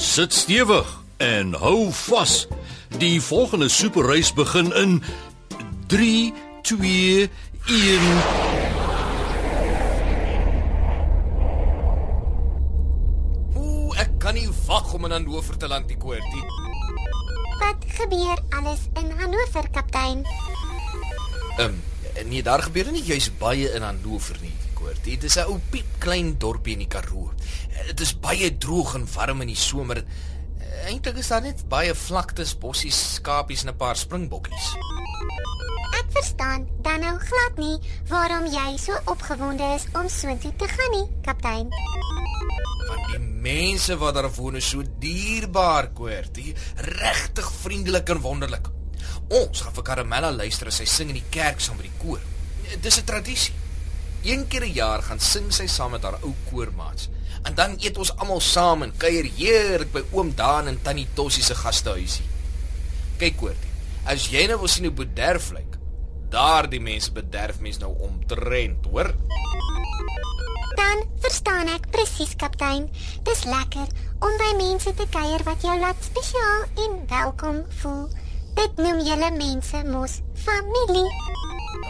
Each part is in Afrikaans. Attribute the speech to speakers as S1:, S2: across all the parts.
S1: Sit stewig en hou vas. Die volgende superreis begin in 3 2 1
S2: Ooh, ek kan nie wag om in Hannover te land, die koortie.
S3: Wat gebeur alles in Hannover, kaptein?
S2: Ehm um, nee, daar gebeur nie juis baie in Hannover nie, koortie. Dit is 'n ou piep klein dorpie in die Karoo. Dit is baie droog en warm in die somer. Eintlik is daar net baie vlaktes, bossies, skapies en 'n paar springbokkies.
S3: Ek verstaan dan nou glad nie waarom jy so opgewonde is om soontoe te gaan nie, kaptein.
S2: Want die mense wat daar woon is so dierbaar, koortie. Regtig vriendelik en wonderlik. Ons gaan vir Karamella luister as sy sing in die kerk saam met die koor. Dis 'n tradisie. Een keer 'n jaar gaan sing sy saam met haar ou koormaats. En dan eet ons almal saam en kuier heerlik by oom Daan en tannie Tossie se gastehuisie. Kyk koortie, as jy nou wil sien hoe bederf lyk, daardie mense bederf mens nou omtrent, hoor?
S3: Dan verstaan ek presies, kaptein. Dis lekker om by mense te kuier wat jou laat spesiaal en welkom voel. Dit noem julle mense mos familie.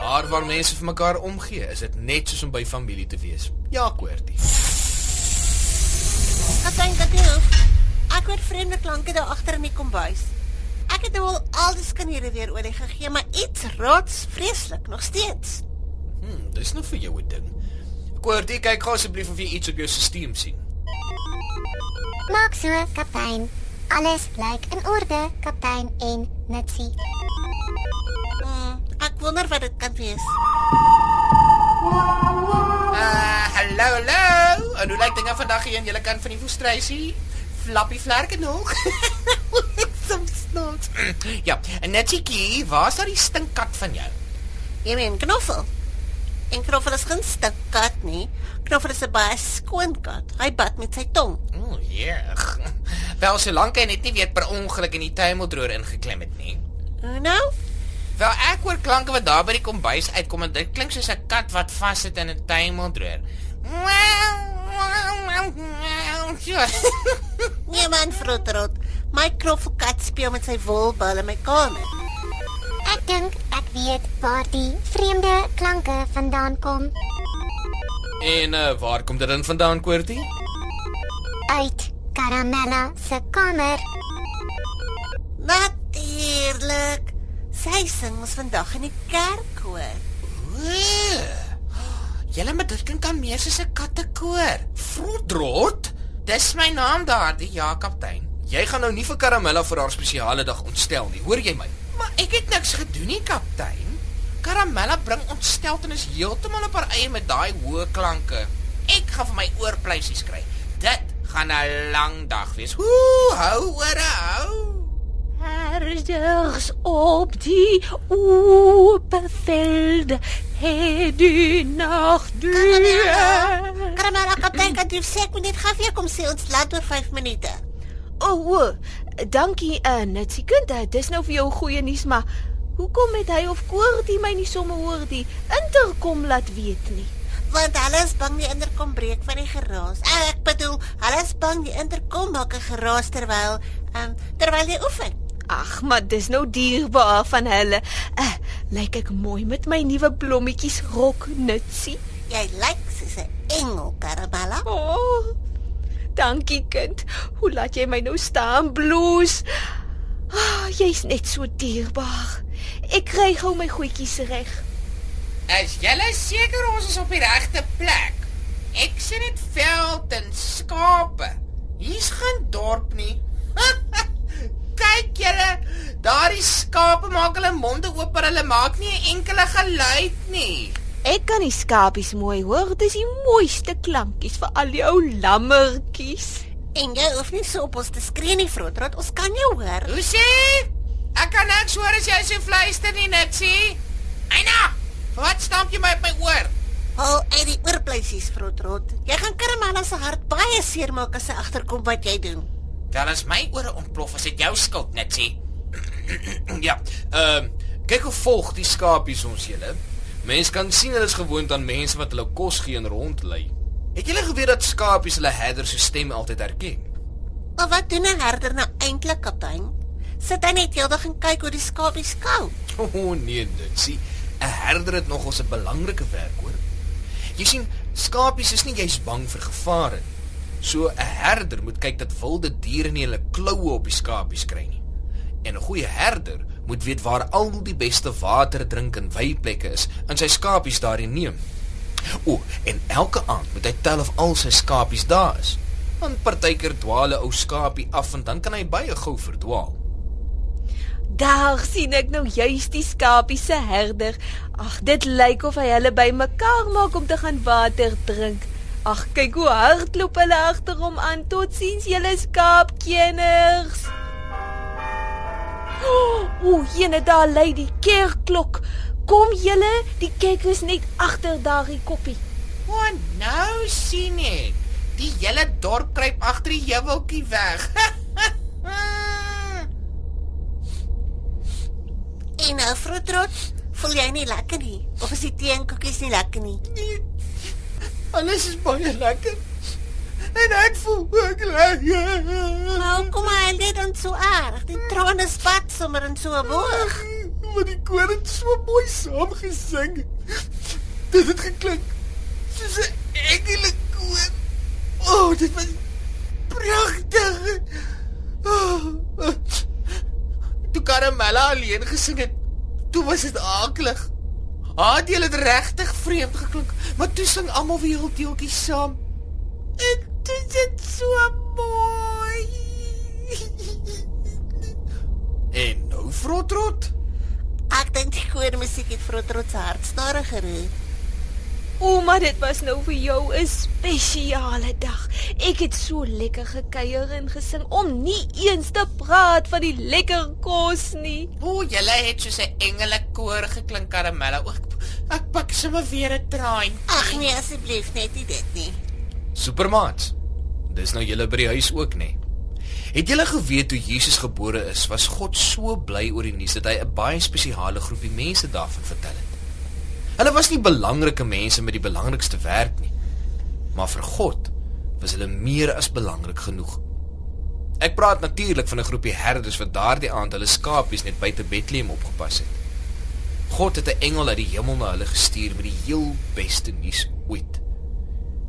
S2: Daar waar mense vir mekaar omgee, is dit net soos om by familie te wees. Ja, koortie.
S4: Kaptein Kadoof. Ek hoor vreemde klanke daar agter in die kombuis. Ek het nou al al die skiniere weer olie gegee, maar iets rots vreeslik nog steeds.
S2: Hm, dis nou vir jou 'n ding. Koortie, kyk gou asseblief of jy iets op jou stelsel sien.
S3: Maak so, kaptein. Alles lyk in orde, kaptein en Nitsie.
S4: Hmm, ek wonder wat dit kan wees.
S2: Uh, hallo, hallo. En hoe lyk dinge vandag hier aan julle kant van die woestrysie? Flappie vlerke nog?
S4: Soms snaaks.
S2: ja, en netjie, waar's daar die stinkkat van jou?
S4: Jy meen knoffel. En knoffel is geen stikkat nie. Knoffel is 'n baie skoon kat. Hy bad met sy tong.
S2: O, oh, jeeg. Wel, solank hy net nie weer per ongeluk in die tuimeldroër ingeklim het nie.
S4: Nou?
S2: Wel, ek hoor klanke wat daar by die kombuis uitkom en dit klink soos 'n kat wat vassit in 'n tuimeldroër.
S4: Nee man, vrotrot. My knoffelkat speel met sy wolbal in my kamer.
S3: Ek dink ek weet waar die vreemde klanke vandaan kom.
S2: En uh, waar kom dit dan vandaan, Koortie?
S3: Uit Karamella se kamer.
S4: Natuurlik. Sy sing ons vandag in die kerk hoor.
S2: Julle met dit aan meer soos 'n kattekoor. Vrotrot? Dis my naam daardie, ja, kaptein. Jy gaan nou nie vir Karamella vir haar spesiale dag ontstel nie, hoor jy my? Maar ek het niks gedoen nie, kaptein. Karamella bring ontsteltenis heeltemal op haar eie met daai hoë klanke. Ek gaan vir my oorpleisies kry. Dit gaan 'n lang dag wees. Ooh, hou oor, hou.
S5: Herders op die open velde het die nacht duur.
S4: Karamela kaptein kan jy sê ek moet net gou vir jou kom sê ons laat oor 5 minute.
S5: O, oh, oh, dankie, uh, Nitsie kind. Dit is nou vir jou goeie nuus, maar hoekom het hy of Koortie my nie sommer hoor die interkom laat weet nie?
S4: Want hulle is bang die interkom breek van die geraas. Ek bedoel, hulle is bang die interkom maak 'n geraas terwyl um, terwyl jy oefen.
S5: Ag, maar dis nou dierbaar van hulle. Uh, lyk ek mooi met my nuwe blommetjies rok, Nitsie?
S4: Jy lyk soos 'n engel, Karamela.
S5: O, oh, dankie kind. Hoe laat jy my nou staan bloes? Ah, jy's net so dierbaar. Ek kry gou my goedjies reg.
S2: Is julle seker ons is op die regte plek? Ek sien net veld en skape. Hier's geen dorp nie. Kyk julle, daardie skape maak hulle monde oop, maar hulle maak nie 'n enkele geluid nie.
S5: Ek kan die skapies mooi hoor. Dis die mooiste klankies vir al die ou lammetjies.
S4: En jy hoef nie so op ons te skree nie, Frotrot. Ons kan jou hoor.
S2: Hoe sê? Ek kan niks hoor as jy so fluister nie, Nixie. Eina, wat stamp jy my op my oor?
S4: Hou uit die oorpleisies, Frotrot. Jy gaan Karamela se hart baie seermaak as sy agterkom wat jy doen.
S2: Dan is my ore ontplof as dit jou skuld, Nixie. ja. Ehm, uh, kyk hoe volg die skapies ons julle. Mense kan sien hulle is gewoond aan mense wat hulle kos gee en rondlei. Het julle geweet dat skapies hulle herder se stem altyd herken?
S4: Maar wat doen 'n herder nou eintlik, kaptein? Sit hy net heeldag en kyk hoe die skapies kou?
S2: O oh, nee, Nixie. 'n Herder het nog 'n belangrike werk, hoor. Jy sien, skapies is nie jy's bang vir gevare nie. So 'n herder moet kyk dat wilde diere nie hulle kloue op die skapies kry nie. En 'n goeie herder moet weet waar al die beste water drink en weiplekke is en sy skapies daarin neem. O, en elke aand moet hy tel of al sy skapies daar is. Want partykeer dwaal 'n ou skapie af en dan kan hy baie gou verdwaal.
S5: Daar sien ek nou juis die skapies se herder. Ag, dit lyk of hy hulle bymekaar maak om te gaan water drink. Ag, kyk hoe hardloop hulle agter hom aan. Totsiens julle skaapkenners. O, jene daar lê die kerkklok. Kom julle, die kerk is net agter daardie koppie.
S2: O, nou sien ek. Die hele dorp kruip agter die heuweltjie weg.
S4: En nou, Frotrot, voel jy nie lekker nie? Of is die tee en koekies nie lekker nie?
S2: Alles is baie lekker. En ek voel ook lekker.
S4: Nou, kom maar, dit dan so erg. Die trane spat sommer in so 'n boog.
S2: Maar die koor het so mooi saam gesing. Dit het geklink soos 'n engele koor. O, oh, dit was pragtig. Oh, toe Karamella alleen gesing het, toe was dit aaklig. Haat jy dit regtig vreemd geklink, maar toe sing almal weer deeltjies saam. Ek dit is so mooi. en nou frotrot.
S4: Ek dink die koor musiek het Frotrot se hart stadiger geroer.
S5: O, maar dit was nou vir jou 'n spesiale dag. Ek het so lekker gekuier en gesing om nie eens te praat van die lekker kos nie.
S2: O, julle het soos 'n engele koor geklink karamelle. O, ek pak sommer weer 'n traan.
S4: Ag nee, asseblief net nie dit nie.
S2: Supermaats. Dis nou julle by die huis ook, nê? Het julle geweet toe Jesus gebore is, was God so bly oor die nuus dat hy 'n baie spesiale groepie mense daarvan vertel het. Hulle was nie belangrike mense met die belangrikste werk nie, maar vir God was hulle meer as belangrik genoeg. Ek praat natuurlik van 'n groepie herders wat daardie aand hulle skapies net buite Bethlehem opgepas het. God het 'n engel uit die hemel na hulle gestuur met die heel beste nuus ooit.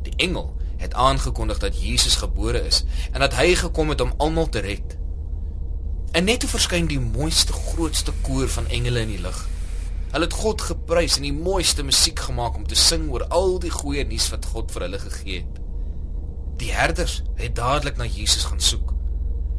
S2: Die engel het aangekondig dat Jesus gebore is en dat hy gekom het om almal te red. En net toe verskyn die mooiste, grootste koor van engele in die lug. Hulle het God geprys en die mooiste musiek gemaak om te sing oor al die goeie nuus wat God vir hulle gegee het. Die herders het dadelik na Jesus gaan soek.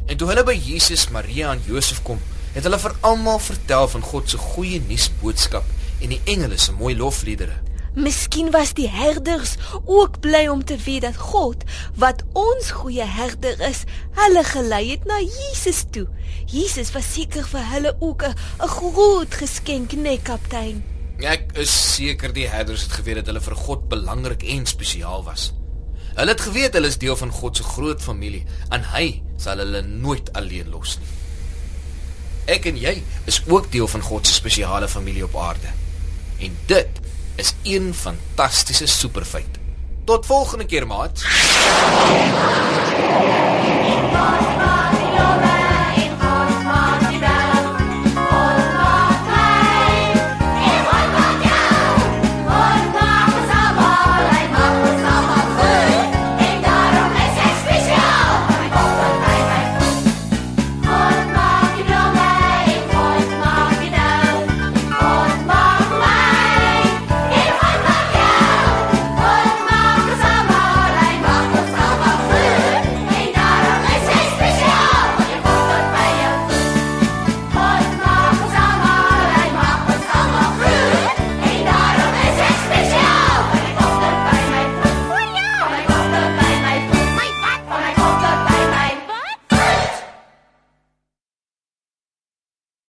S2: En toe hulle by Jesus, Maria en Josef kom, het hulle vir almal vertel van God se goeie nuus boodskap en die engele se mooi lofliedere.
S5: Miskien was die herders ook bly om te weet dat God, wat ons goeie herder is, hulle gelei het na Jesus toe. Jesus was seker vir hulle ook 'n groot geskenk, nee kaptein.
S2: Ek is seker die herders het geweet dat hulle vir God belangrik en spesiaal was. Hulle het geweet hulle is deel van God se groot familie en hy sal hulle nooit alleen los nie. Ek en jy is ook deel van God se spesiale familie op aarde. En dit is een fantastiese superfeit. Tot volgende keer, maat.